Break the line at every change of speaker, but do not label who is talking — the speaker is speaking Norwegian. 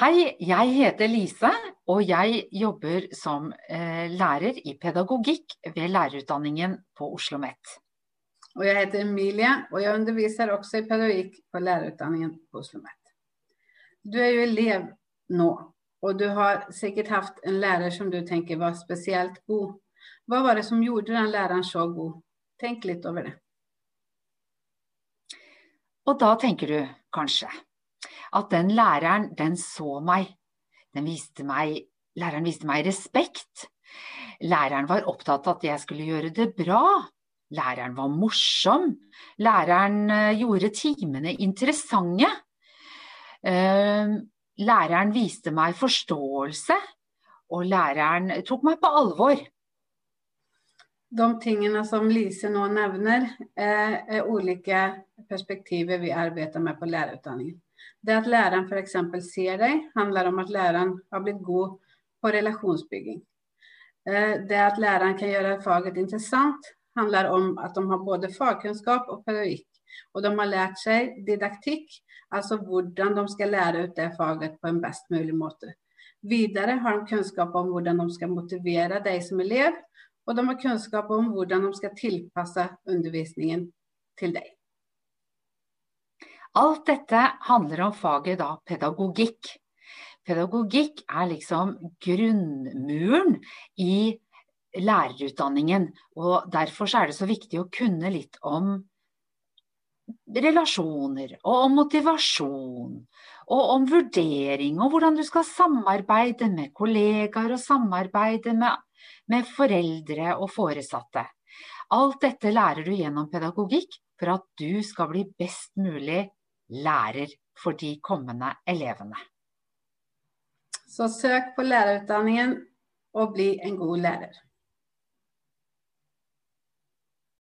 Hei, jeg heter Lise, og jeg jobber som eh, lærer i pedagogikk ved lærerutdanningen på Oslo OsloMet.
Og jeg heter Emilie, og jeg underviser også i pedagogikk på lærerutdanningen på Oslo OsloMet. Du er jo elev nå, og du har sikkert hatt en lærer som du tenker var spesielt god. Hva var det som gjorde den læreren så god? Tenk litt over det.
Og da tenker du kanskje at den læreren, den så meg. Den viste meg læreren viste meg respekt. Læreren var opptatt av at jeg skulle gjøre det bra. Læreren var morsom. Læreren eh, gjorde timene interessante. Ehm, læreren viste meg forståelse, og læreren tok meg på alvor.
De tingene som Lise nå nevner, er, er ulike perspektiver vi arbeider med på lærerutdanningen. Det at læreren f.eks. ser deg, handler om at læreren har blitt god på relasjonsbygging. Eh, det at læreren kan gjøre faget interessant, handler om at de har både fagkunnskap og pedagogikk. Og de har lært seg didaktikk, altså hvordan de skal lære ut det faget på en best mulig måte. Videre har de kunnskap om hvordan de skal motivere deg som elev, og de har kunnskap om hvordan de skal tilpasse undervisningen til deg.
Alt dette handler om faget da pedagogikk. Pedagogikk er liksom grunnmuren i lærerutdanningen. Og derfor er det så viktig å kunne litt om relasjoner, og om motivasjon, og om vurdering, og hvordan du skal samarbeide med kollegaer og samarbeide med, med foreldre og foresatte. Alt dette lærer du gjennom pedagogikk for at du skal bli best mulig lærer for de kommende elevene.
Så søk på lærerutdanningen og bli en god lærer.